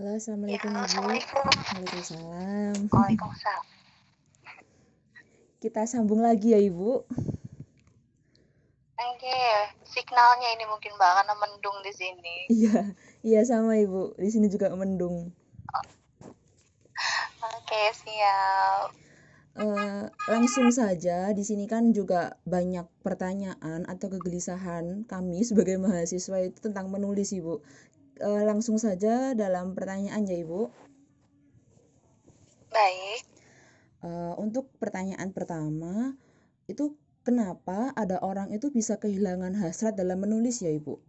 Halo, Assalamualaikum Ya, Ibu. Assalamualaikum. Waalaikumsalam. Waalaikumsalam. Kita sambung lagi ya Ibu. Oke, signalnya ini mungkin Mbak karena mendung di sini. Iya, iya sama Ibu. Di sini juga mendung. Oke, siap. Eh, langsung saja, di sini kan juga banyak pertanyaan atau kegelisahan kami sebagai mahasiswa itu tentang menulis Ibu. Eh, langsung saja dalam pertanyaan ya Ibu. Baik. Eh, untuk pertanyaan pertama, itu kenapa ada orang itu bisa kehilangan hasrat dalam menulis ya Ibu?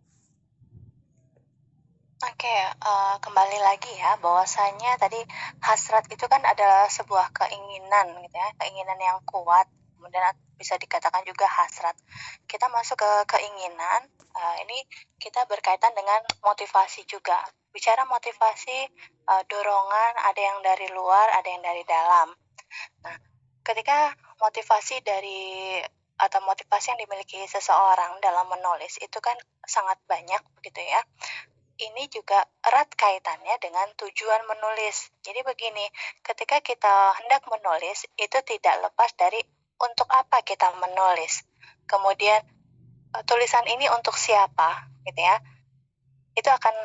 Oke, eh, kembali lagi ya bahwasanya tadi hasrat itu kan adalah sebuah keinginan gitu ya, keinginan yang kuat. Kemudian bisa dikatakan juga hasrat. Kita masuk ke keinginan, eh, ini kita berkaitan dengan motivasi juga. Bicara motivasi, eh, dorongan ada yang dari luar, ada yang dari dalam. Nah, ketika motivasi dari atau motivasi yang dimiliki seseorang dalam menulis itu kan sangat banyak begitu ya. Ini juga erat kaitannya dengan tujuan menulis. Jadi begini, ketika kita hendak menulis itu tidak lepas dari untuk apa kita menulis. Kemudian eh, tulisan ini untuk siapa gitu ya. Itu akan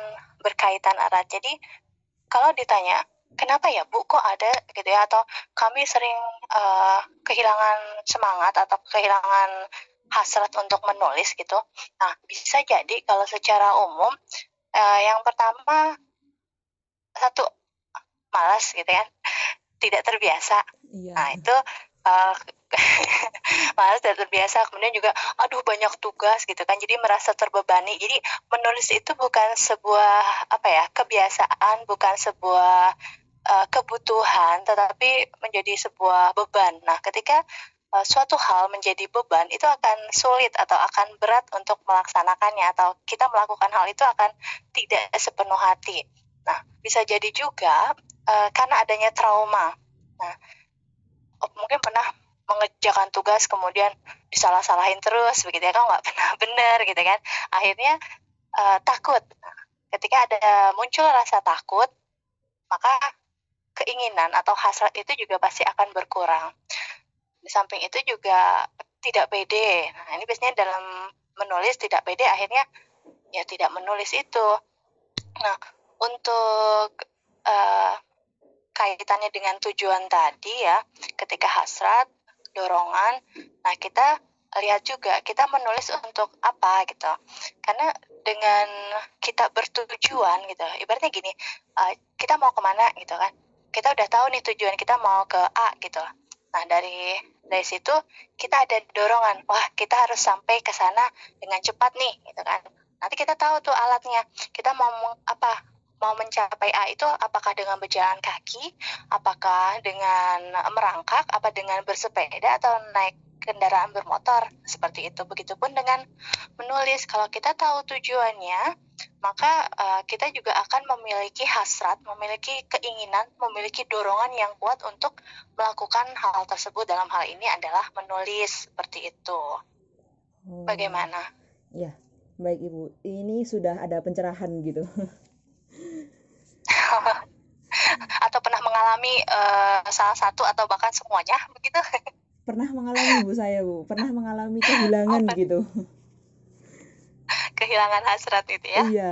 berkaitan erat. Jadi kalau ditanya kenapa ya Bu kok ada gitu ya atau kami sering uh, kehilangan semangat atau kehilangan hasrat untuk menulis gitu. Nah, bisa jadi kalau secara umum uh, yang pertama satu malas gitu kan. Tidak terbiasa. Iya. Nah, itu uh, malas dan terbiasa kemudian juga aduh banyak tugas gitu kan. Jadi merasa terbebani. Jadi menulis itu bukan sebuah apa ya kebiasaan bukan sebuah uh, kebutuhan tetapi menjadi sebuah beban. Nah ketika uh, suatu hal menjadi beban itu akan sulit atau akan berat untuk melaksanakannya atau kita melakukan hal itu akan tidak sepenuh hati. Nah bisa jadi juga uh, karena adanya trauma. Nah mungkin pernah mengerjakan tugas kemudian disalah-salahin terus begitu ya. Kan nggak pernah benar gitu kan. Akhirnya uh, takut. Ketika ada muncul rasa takut maka keinginan atau hasrat itu juga pasti akan berkurang. Di samping itu juga tidak pede. Nah ini biasanya dalam menulis tidak pede akhirnya ya tidak menulis itu. Nah untuk uh, kaitannya dengan tujuan tadi ya ketika hasrat dorongan. Nah, kita lihat juga kita menulis untuk apa gitu. Karena dengan kita bertujuan gitu, ibaratnya gini, uh, kita mau ke mana gitu kan. Kita udah tahu nih tujuan kita mau ke A gitu. Nah, dari dari situ kita ada dorongan, wah kita harus sampai ke sana dengan cepat nih gitu kan. Nanti kita tahu tuh alatnya. Kita mau apa? Mau mencapai A itu apakah dengan berjalan kaki, apakah dengan merangkak, apa dengan bersepeda atau naik kendaraan bermotor seperti itu. Begitupun dengan menulis. Kalau kita tahu tujuannya, maka uh, kita juga akan memiliki hasrat, memiliki keinginan, memiliki dorongan yang kuat untuk melakukan hal tersebut. Dalam hal ini adalah menulis seperti itu. Oh. Bagaimana? Ya, baik Ibu. Ini sudah ada pencerahan gitu. atau pernah mengalami uh, salah satu atau bahkan semuanya begitu? Pernah mengalami bu saya bu. Pernah mengalami kehilangan oh, gitu. Kehilangan hasrat itu ya? Iya.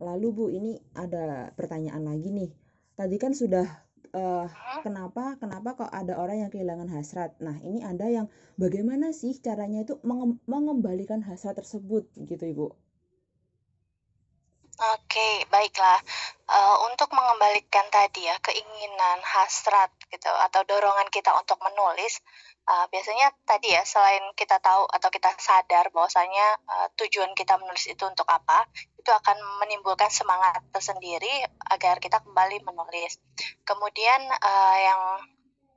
Lalu bu ini ada pertanyaan lagi nih. Tadi kan sudah uh, hmm? kenapa kenapa kok ada orang yang kehilangan hasrat? Nah ini ada yang bagaimana sih caranya itu mengembalikan hasrat tersebut gitu ibu Oke, baiklah. Uh, untuk mengembalikan tadi ya keinginan, hasrat gitu atau dorongan kita untuk menulis, uh, biasanya tadi ya selain kita tahu atau kita sadar bahwasanya uh, tujuan kita menulis itu untuk apa, itu akan menimbulkan semangat tersendiri agar kita kembali menulis. Kemudian uh, yang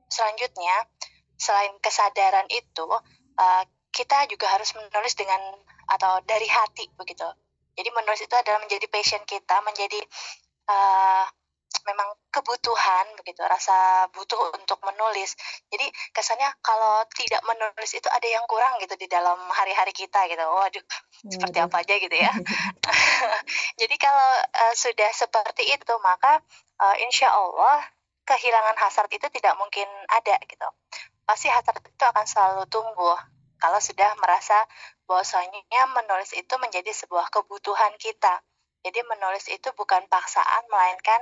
selanjutnya selain kesadaran itu, uh, kita juga harus menulis dengan atau dari hati begitu jadi menulis itu adalah menjadi passion kita, menjadi uh, memang kebutuhan begitu, rasa butuh untuk menulis. Jadi kesannya kalau tidak menulis itu ada yang kurang gitu di dalam hari-hari kita gitu. Waduh, seperti apa aja gitu ya. Jadi kalau uh, sudah seperti itu maka uh, insya Allah kehilangan hasrat itu tidak mungkin ada gitu. Pasti hasrat itu akan selalu tumbuh kalau sudah merasa bahwasanya menulis itu menjadi sebuah kebutuhan kita. Jadi menulis itu bukan paksaan melainkan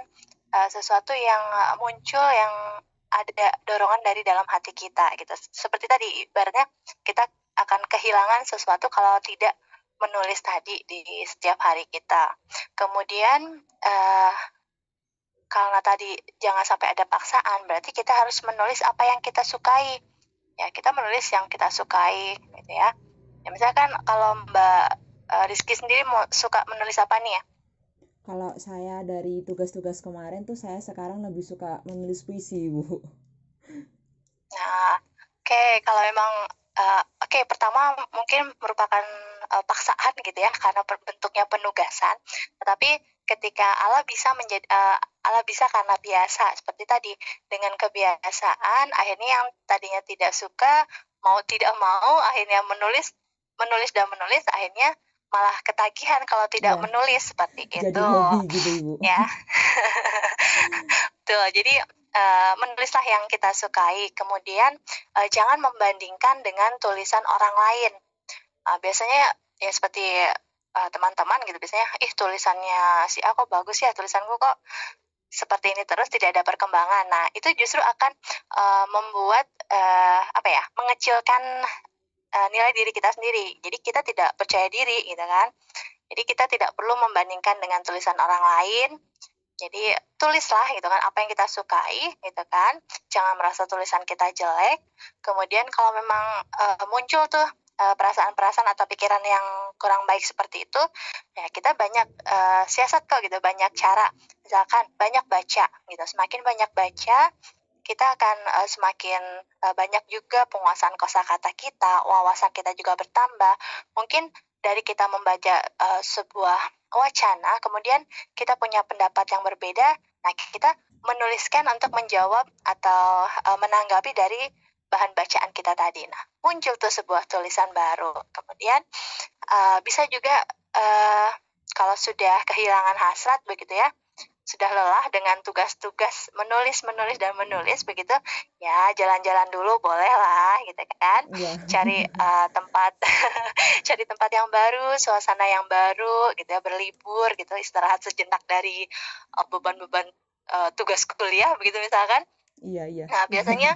uh, sesuatu yang muncul yang ada dorongan dari dalam hati kita gitu. Seperti tadi ibaratnya kita akan kehilangan sesuatu kalau tidak menulis tadi di setiap hari kita. Kemudian uh, karena tadi jangan sampai ada paksaan, berarti kita harus menulis apa yang kita sukai. Ya, kita menulis yang kita sukai gitu ya. Ya misalkan kalau Mbak uh, Rizky sendiri mau suka menulis apa nih ya? Kalau saya dari tugas-tugas kemarin tuh saya sekarang lebih suka menulis puisi, Bu. Nah, oke okay. kalau memang uh, oke okay, pertama mungkin merupakan uh, paksaan gitu ya karena bentuknya penugasan. Tetapi ketika Allah bisa menjadi uh, Allah bisa karena biasa seperti tadi dengan kebiasaan akhirnya yang tadinya tidak suka mau tidak mau akhirnya menulis menulis dan menulis akhirnya malah ketagihan kalau tidak ya. menulis seperti Jadi itu. hobi gitu, Ibu. Ya. Tuh, jadi uh, menulislah yang kita sukai. Kemudian uh, jangan membandingkan dengan tulisan orang lain. Uh, biasanya ya seperti teman-teman uh, gitu biasanya, ih tulisannya si A kok bagus ya, tulisanku kok seperti ini terus tidak ada perkembangan. Nah, itu justru akan uh, membuat uh, apa ya? mengecilkan uh, nilai diri kita sendiri. Jadi kita tidak percaya diri gitu kan. Jadi kita tidak perlu membandingkan dengan tulisan orang lain. Jadi tulislah gitu kan apa yang kita sukai gitu kan. Jangan merasa tulisan kita jelek. Kemudian kalau memang uh, muncul tuh perasaan-perasaan atau pikiran yang kurang baik seperti itu, ya kita banyak uh, siasat kok gitu, banyak cara. Misalkan banyak baca gitu. Semakin banyak baca, kita akan uh, semakin uh, banyak juga penguasaan kosakata kita, wawasan kita juga bertambah. Mungkin dari kita membaca uh, sebuah wacana, kemudian kita punya pendapat yang berbeda, nah kita menuliskan untuk menjawab atau uh, menanggapi dari bahan bacaan kita tadi. Nah, muncul tuh sebuah tulisan baru. Kemudian uh, bisa juga uh, kalau sudah kehilangan hasrat begitu ya, sudah lelah dengan tugas-tugas menulis menulis dan menulis begitu ya jalan-jalan dulu boleh lah gitu kan yeah. cari uh, tempat cari tempat yang baru suasana yang baru gitu ya berlibur gitu istirahat sejenak dari uh, beban-beban uh, tugas kuliah begitu misalkan iya yeah, iya yeah. nah biasanya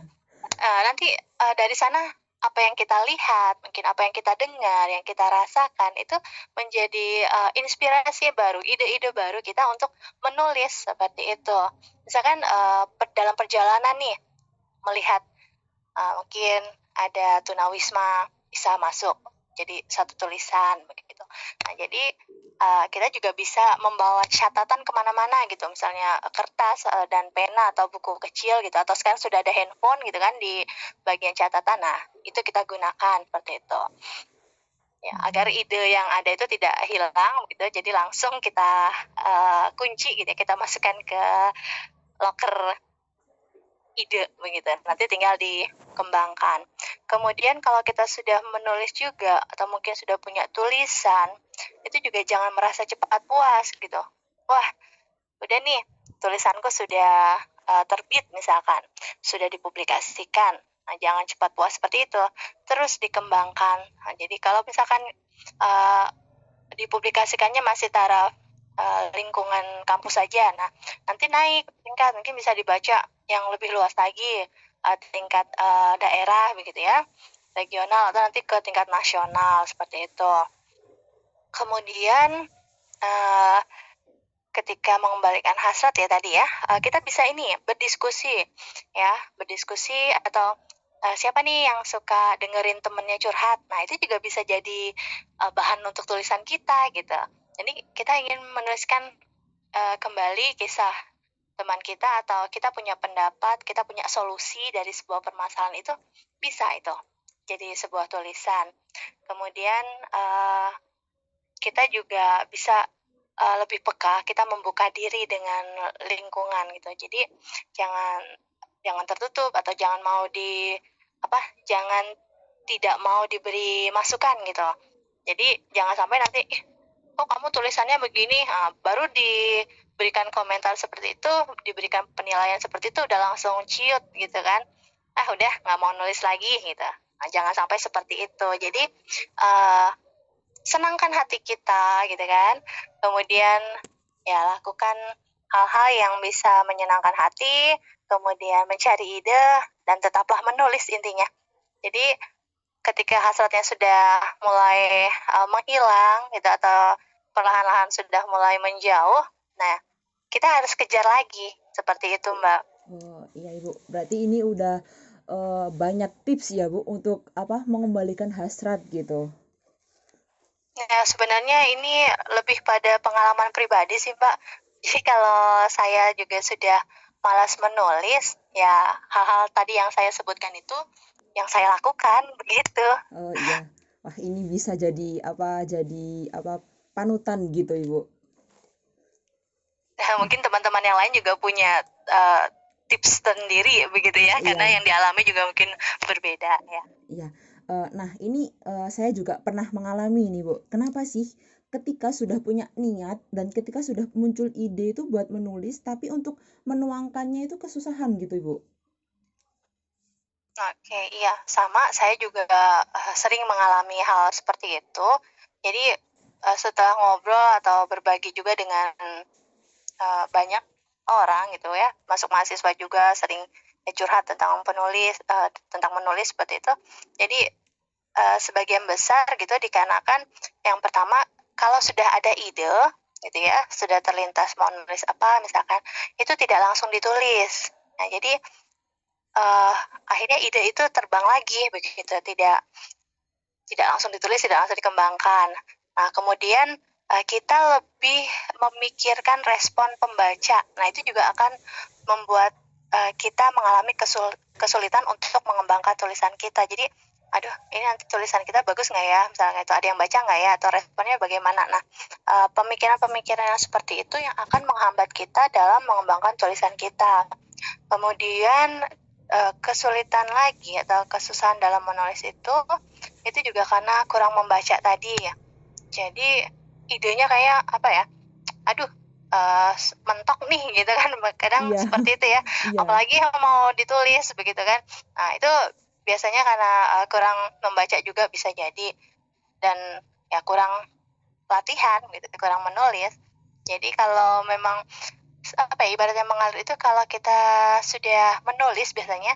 uh, nanti uh, dari sana apa yang kita lihat, mungkin apa yang kita dengar, yang kita rasakan itu menjadi uh, inspirasi baru, ide-ide baru kita untuk menulis seperti itu. Misalkan uh, dalam perjalanan nih melihat uh, mungkin ada tunawisma bisa masuk jadi satu tulisan begitu. Nah jadi uh, kita juga bisa membawa catatan ke mana-mana gitu, misalnya kertas uh, dan pena atau buku kecil gitu, atau sekarang sudah ada handphone gitu kan di bagian catatan. Nah itu kita gunakan seperti itu. Ya, agar ide yang ada itu tidak hilang gitu, jadi langsung kita uh, kunci gitu ya, kita masukkan ke locker ide begitu. Nanti tinggal dikembangkan. Kemudian kalau kita sudah menulis juga atau mungkin sudah punya tulisan, itu juga jangan merasa cepat puas gitu. Wah, udah nih tulisanku sudah uh, terbit misalkan, sudah dipublikasikan. Nah, jangan cepat puas seperti itu. Terus dikembangkan. Nah, jadi kalau misalkan uh, dipublikasikannya masih taraf uh, lingkungan kampus saja. Nah, nanti naik tingkat mungkin bisa dibaca yang lebih luas lagi uh, tingkat uh, daerah begitu ya regional atau nanti ke tingkat nasional seperti itu. Kemudian uh, ketika mengembalikan hasrat ya tadi ya uh, kita bisa ini berdiskusi ya berdiskusi atau uh, siapa nih yang suka dengerin temennya curhat. Nah itu juga bisa jadi uh, bahan untuk tulisan kita gitu. Jadi kita ingin menuliskan uh, kembali kisah teman kita atau kita punya pendapat, kita punya solusi dari sebuah permasalahan itu bisa itu jadi sebuah tulisan. Kemudian uh, kita juga bisa uh, lebih peka, kita membuka diri dengan lingkungan gitu. Jadi jangan jangan tertutup atau jangan mau di apa? Jangan tidak mau diberi masukan gitu. Jadi jangan sampai nanti oh kamu tulisannya begini, nah, baru diberikan komentar seperti itu, diberikan penilaian seperti itu udah langsung ciut gitu kan. Ah udah nggak mau nulis lagi gitu. Nah, jangan sampai seperti itu. Jadi uh, senangkan hati kita gitu kan kemudian ya lakukan hal-hal yang bisa menyenangkan hati kemudian mencari ide dan tetaplah menulis intinya jadi ketika hasratnya sudah mulai uh, menghilang gitu atau perlahan-lahan sudah mulai menjauh nah kita harus kejar lagi seperti itu mbak oh iya ibu berarti ini udah uh, banyak tips ya bu untuk apa mengembalikan hasrat gitu Ya, sebenarnya ini lebih pada pengalaman pribadi sih, Mbak. Jadi kalau saya juga sudah malas menulis, ya hal-hal tadi yang saya sebutkan itu yang saya lakukan begitu. Oh iya. Wah, ini bisa jadi apa? Jadi apa? panutan gitu, Ibu. Nah, mungkin teman-teman yang lain juga punya uh, tips sendiri begitu ya, karena yang dialami juga mungkin berbeda ya. Iya. Uh, nah ini uh, saya juga pernah mengalami nih Bu. Kenapa sih ketika sudah punya niat dan ketika sudah muncul ide itu buat menulis, tapi untuk menuangkannya itu kesusahan gitu Ibu? Oke, iya sama. Saya juga uh, sering mengalami hal seperti itu. Jadi uh, setelah ngobrol atau berbagi juga dengan uh, banyak orang gitu ya, masuk mahasiswa juga sering curhat tentang penulis uh, tentang menulis seperti itu. Jadi uh, sebagian besar gitu dikarenakan yang pertama kalau sudah ada ide gitu ya, sudah terlintas mau nulis apa misalkan itu tidak langsung ditulis. Nah, jadi uh, akhirnya ide itu terbang lagi begitu, tidak tidak langsung ditulis, tidak langsung dikembangkan. Nah, kemudian uh, kita lebih memikirkan respon pembaca. Nah, itu juga akan membuat uh, kita mengalami kesul kesulitan untuk mengembangkan tulisan kita. Jadi, aduh, ini nanti tulisan kita bagus nggak ya? Misalnya itu ada yang baca nggak ya? Atau responnya bagaimana? Nah, pemikiran pemikiran-pemikiran yang seperti itu yang akan menghambat kita dalam mengembangkan tulisan kita. Kemudian kesulitan lagi atau kesusahan dalam menulis itu, itu juga karena kurang membaca tadi ya. Jadi idenya kayak apa ya? Aduh, uh, mentok nih gitu kan kadang yeah. seperti itu ya yeah. apalagi mau ditulis begitu kan nah itu biasanya karena uh, kurang membaca juga bisa jadi dan ya kurang latihan gitu kurang menulis jadi kalau memang apa ya ibaratnya mengalir itu kalau kita sudah menulis biasanya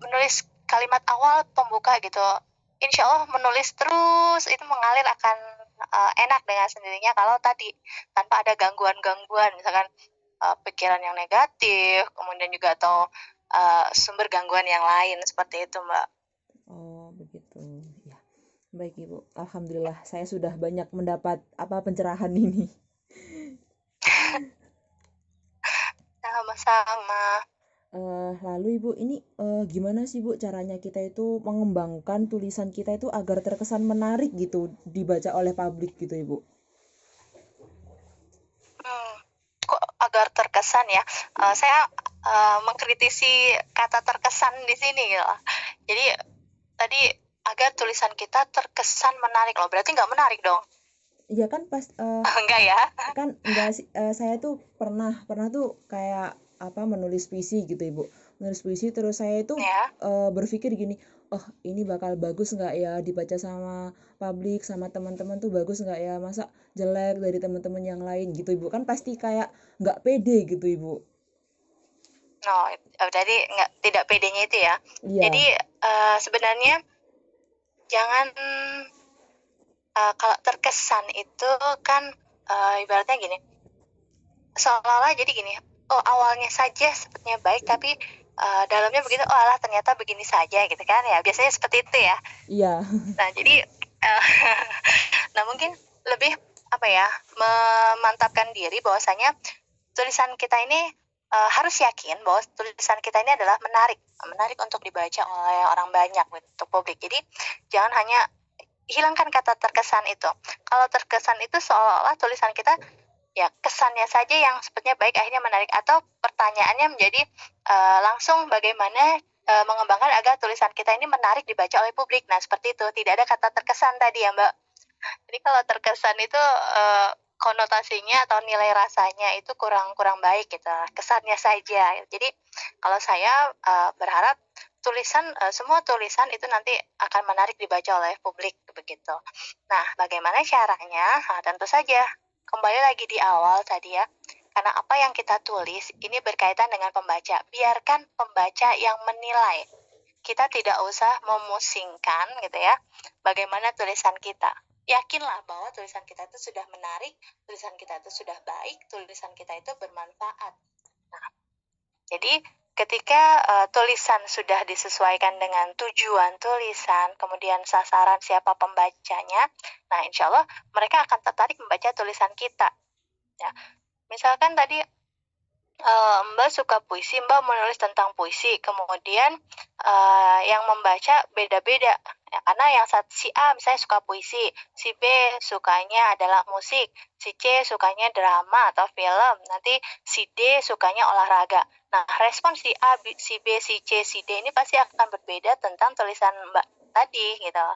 menulis kalimat awal pembuka gitu insya Allah menulis terus itu mengalir akan uh, enak dengan sendirinya kalau tadi tanpa ada gangguan-gangguan misalkan uh, pikiran yang negatif kemudian juga atau uh, sumber gangguan yang lain seperti itu mbak. Oh begitu. Ya. Baik ibu. Alhamdulillah saya sudah banyak mendapat apa pencerahan ini. Sama-sama Uh, lalu Ibu, ini uh, gimana sih Bu caranya kita itu mengembangkan tulisan kita itu agar terkesan menarik gitu dibaca oleh publik gitu Ibu? Hmm, kok agar terkesan ya? Uh, saya uh, mengkritisi kata terkesan di sini gitu. Jadi tadi agar tulisan kita terkesan menarik loh. Berarti nggak menarik dong? Iya kan pas uh, enggak ya? Kan enggak uh, saya tuh pernah pernah tuh kayak apa menulis puisi gitu ibu. Menulis puisi terus saya itu ya. uh, berpikir gini oh ini bakal bagus nggak ya dibaca sama publik sama teman-teman tuh bagus nggak ya? Masa jelek dari teman-teman yang lain? Gitu ibu. Kan pasti kayak nggak pede gitu ibu. Oh jadi nggak tidak pedenya itu ya. Iya. jadi uh, sebenarnya jangan uh, kalau terkesan itu kan uh, ibaratnya gini seolah-olah jadi gini oh awalnya saja sepertinya baik tapi uh, dalamnya begitu oh alah ternyata begini saja gitu kan ya biasanya seperti itu ya. Iya. Nah jadi uh, nah mungkin lebih apa ya memantapkan diri bahwasanya tulisan kita ini uh, harus yakin bahwa tulisan kita ini adalah menarik menarik untuk dibaca oleh orang banyak untuk publik. Jadi jangan hanya hilangkan kata terkesan itu. Kalau terkesan itu seolah-olah tulisan kita ya kesannya saja yang sepertinya baik akhirnya menarik atau pertanyaannya menjadi uh, langsung bagaimana uh, mengembangkan agar tulisan kita ini menarik dibaca oleh publik. Nah, seperti itu. Tidak ada kata terkesan tadi ya, Mbak. Jadi kalau terkesan itu uh, konotasinya atau nilai rasanya itu kurang kurang baik gitu. Kesannya saja. Jadi kalau saya uh, berharap tulisan uh, semua tulisan itu nanti akan menarik dibaca oleh publik begitu. Nah, bagaimana caranya? Nah, tentu saja kembali lagi di awal tadi ya. Karena apa yang kita tulis ini berkaitan dengan pembaca. Biarkan pembaca yang menilai. Kita tidak usah memusingkan gitu ya. Bagaimana tulisan kita. Yakinlah bahwa tulisan kita itu sudah menarik, tulisan kita itu sudah baik, tulisan kita itu bermanfaat. Nah, jadi ketika uh, tulisan sudah disesuaikan dengan tujuan tulisan, kemudian sasaran siapa pembacanya, nah insya Allah mereka akan tertarik membaca tulisan kita. Ya, misalkan tadi uh, Mbak suka puisi, Mbak menulis tentang puisi, kemudian uh, yang membaca beda-beda. Ya, karena yang saat si A misalnya suka puisi, si B sukanya adalah musik, si C sukanya drama atau film, nanti si D sukanya olahraga. Nah, respon si A, si B, si C, si D ini pasti akan berbeda tentang tulisan Mbak tadi gitu.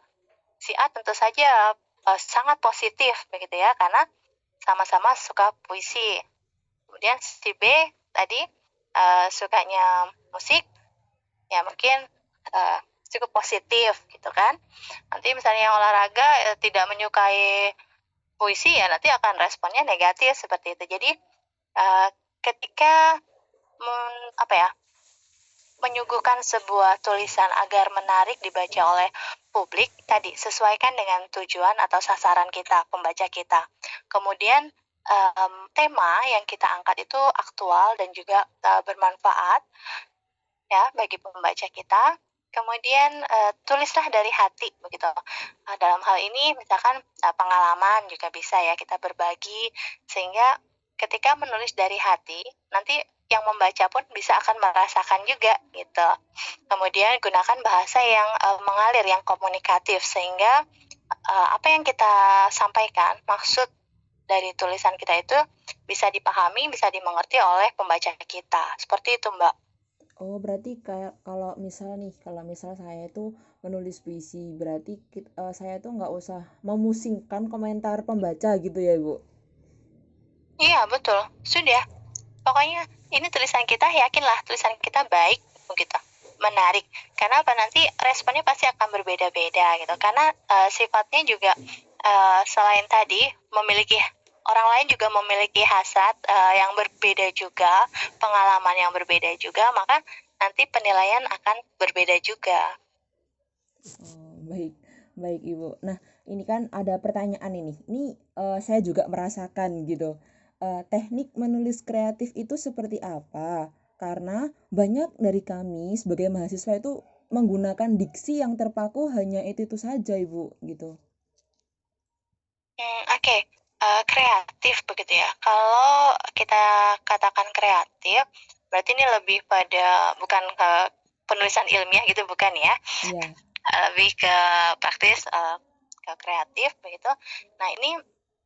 Si A tentu saja uh, sangat positif begitu ya, karena sama-sama suka puisi. Kemudian si B tadi uh, sukanya musik, ya mungkin uh, cukup positif gitu kan. Nanti misalnya olahraga eh, tidak menyukai puisi ya nanti akan responnya negatif seperti itu. Jadi uh, ketika men, apa ya menyuguhkan sebuah tulisan agar menarik dibaca oleh publik tadi sesuaikan dengan tujuan atau sasaran kita pembaca kita. Kemudian um, tema yang kita angkat itu aktual dan juga uh, bermanfaat ya bagi pembaca kita Kemudian uh, tulislah dari hati begitu. Uh, dalam hal ini misalkan uh, pengalaman juga bisa ya kita berbagi sehingga ketika menulis dari hati nanti yang membaca pun bisa akan merasakan juga gitu. Kemudian gunakan bahasa yang uh, mengalir, yang komunikatif sehingga uh, apa yang kita sampaikan, maksud dari tulisan kita itu bisa dipahami, bisa dimengerti oleh pembaca kita. Seperti itu, Mbak. Oh, berarti kayak kalau misal nih, kalau misal saya itu menulis puisi, berarti kita, uh, saya tuh nggak usah memusingkan komentar pembaca gitu ya, Bu? Iya, betul. Sudah. Pokoknya ini tulisan kita, yakinlah tulisan kita baik, begitu. Menarik. Karena apa nanti responnya pasti akan berbeda-beda gitu. Karena uh, sifatnya juga uh, selain tadi memiliki orang lain juga memiliki hasad uh, yang berbeda juga, pengalaman yang berbeda juga, maka nanti penilaian akan berbeda juga. Oh, baik, baik Ibu. Nah, ini kan ada pertanyaan ini. Ini uh, saya juga merasakan gitu. Uh, teknik menulis kreatif itu seperti apa? Karena banyak dari kami sebagai mahasiswa itu menggunakan diksi yang terpaku hanya itu itu saja, Ibu, gitu. Hmm, Oke, okay uh, kreatif begitu ya. Kalau kita katakan kreatif, berarti ini lebih pada bukan ke penulisan ilmiah gitu bukan ya? Iya. Uh, lebih ke praktis, uh, ke kreatif begitu. Nah ini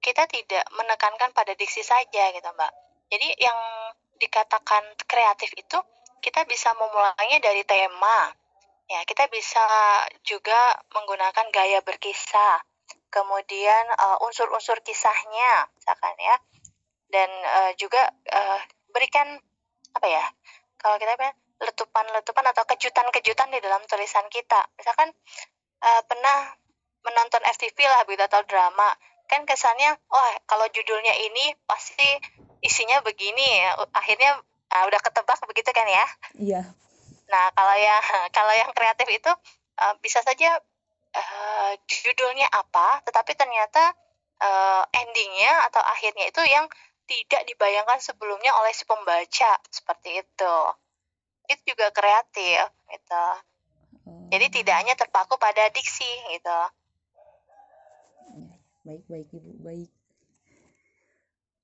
kita tidak menekankan pada diksi saja gitu mbak. Jadi yang dikatakan kreatif itu kita bisa memulainya dari tema. Ya, kita bisa juga menggunakan gaya berkisah kemudian uh, unsur-unsur kisahnya misalkan ya. Dan uh, juga uh, berikan apa ya kalau kita bilang letupan-letupan atau kejutan-kejutan di dalam tulisan kita. Misalkan uh, pernah menonton FTV lah begitu atau drama. Kan kesannya oh kalau judulnya ini pasti isinya begini ya. Akhirnya uh, udah ketebak begitu kan ya? Iya. Nah kalau yang kalau yang kreatif itu uh, bisa saja uh, judulnya apa, tetapi ternyata uh, endingnya atau akhirnya itu yang tidak dibayangkan sebelumnya oleh si pembaca seperti itu. Itu juga kreatif, gitu. Jadi tidak hanya terpaku pada diksi, gitu. Baik, baik ibu, baik.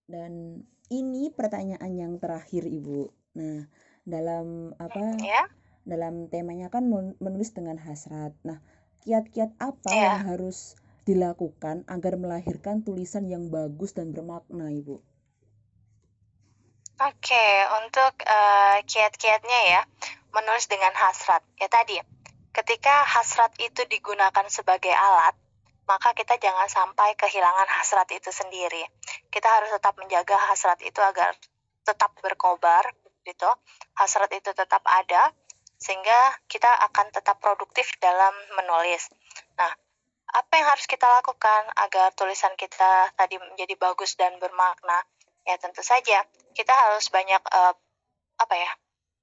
Dan ini pertanyaan yang terakhir ibu. Nah, dalam apa? Ya. Dalam temanya kan menulis dengan hasrat. Nah, kiat-kiat apa yeah. yang harus dilakukan agar melahirkan tulisan yang bagus dan bermakna, Ibu? Oke, untuk uh, kiat-kiatnya ya, menulis dengan hasrat. Ya tadi, ketika hasrat itu digunakan sebagai alat, maka kita jangan sampai kehilangan hasrat itu sendiri. Kita harus tetap menjaga hasrat itu agar tetap berkobar, gitu. Hasrat itu tetap ada, sehingga kita akan tetap produktif dalam menulis. Nah, apa yang harus kita lakukan agar tulisan kita tadi menjadi bagus dan bermakna? Ya tentu saja kita harus banyak uh, apa ya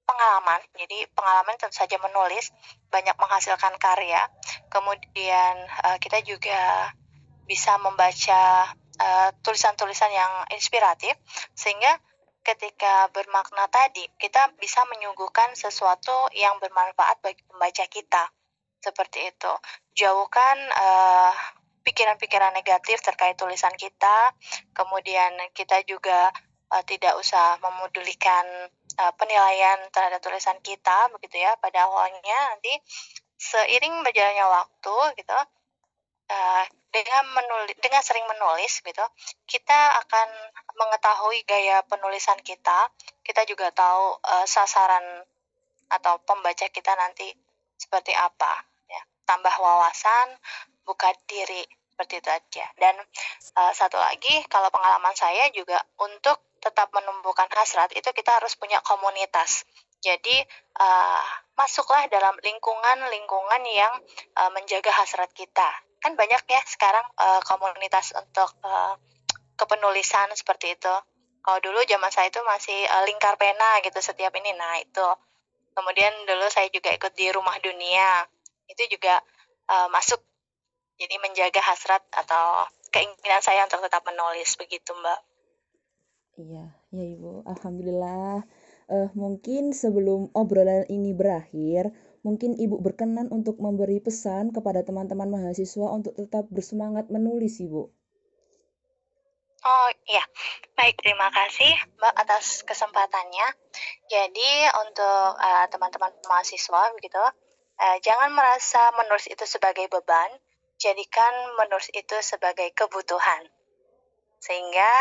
pengalaman. Jadi pengalaman tentu saja menulis, banyak menghasilkan karya. Kemudian uh, kita juga bisa membaca eh, tulisan-tulisan uh, yang inspiratif sehingga ketika bermakna tadi kita bisa menyuguhkan sesuatu yang bermanfaat bagi pembaca kita. Seperti itu. Jauhkan uh, pikiran-pikiran negatif terkait tulisan kita. Kemudian kita juga uh, tidak usah memodulikan uh, penilaian terhadap tulisan kita begitu ya pada awalnya nanti seiring berjalannya waktu gitu uh, dengan menulis dengan sering menulis gitu kita akan mengetahui gaya penulisan kita kita juga tahu uh, sasaran atau pembaca kita nanti seperti apa ya tambah wawasan buka diri seperti itu aja dan uh, satu lagi kalau pengalaman saya juga untuk tetap menumbuhkan hasrat itu kita harus punya komunitas. Jadi uh, masuklah dalam lingkungan-lingkungan yang uh, menjaga hasrat kita. Kan banyak ya sekarang uh, komunitas untuk uh, kepenulisan seperti itu. Kalau dulu zaman saya itu masih uh, lingkar pena gitu setiap ini. Nah, itu. Kemudian dulu saya juga ikut di Rumah Dunia. Itu juga uh, masuk jadi menjaga hasrat atau keinginan saya untuk tetap menulis begitu, Mbak. Iya, ya Ibu. Alhamdulillah. Uh, mungkin sebelum obrolan ini berakhir, mungkin Ibu berkenan untuk memberi pesan kepada teman-teman mahasiswa untuk tetap bersemangat menulis, Ibu. Oh iya, baik terima kasih Mbak atas kesempatannya. Jadi untuk uh, teman-teman mahasiswa begitu, uh, jangan merasa menulis itu sebagai beban, jadikan menulis itu sebagai kebutuhan. Sehingga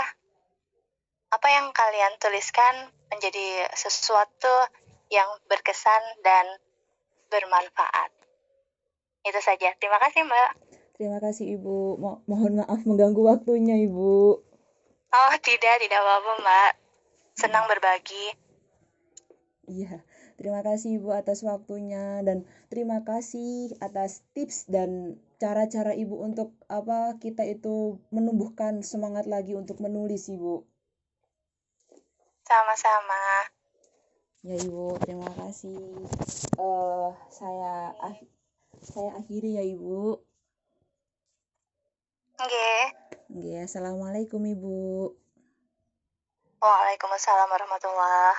apa yang kalian tuliskan menjadi sesuatu yang berkesan dan bermanfaat. Itu saja. Terima kasih, Mbak. Terima kasih, Ibu. Mo mohon maaf mengganggu waktunya, Ibu. Oh, tidak, tidak apa-apa, Mbak. Senang berbagi. Iya, terima kasih Ibu atas waktunya dan terima kasih atas tips dan cara-cara Ibu untuk apa kita itu menumbuhkan semangat lagi untuk menulis, Ibu. Sama-sama ya ibu terima kasih uh, saya ah saya akhiri ya ibu Enggak. Enggak. assalamualaikum ibu. Waalaikumsalam warahmatullahi.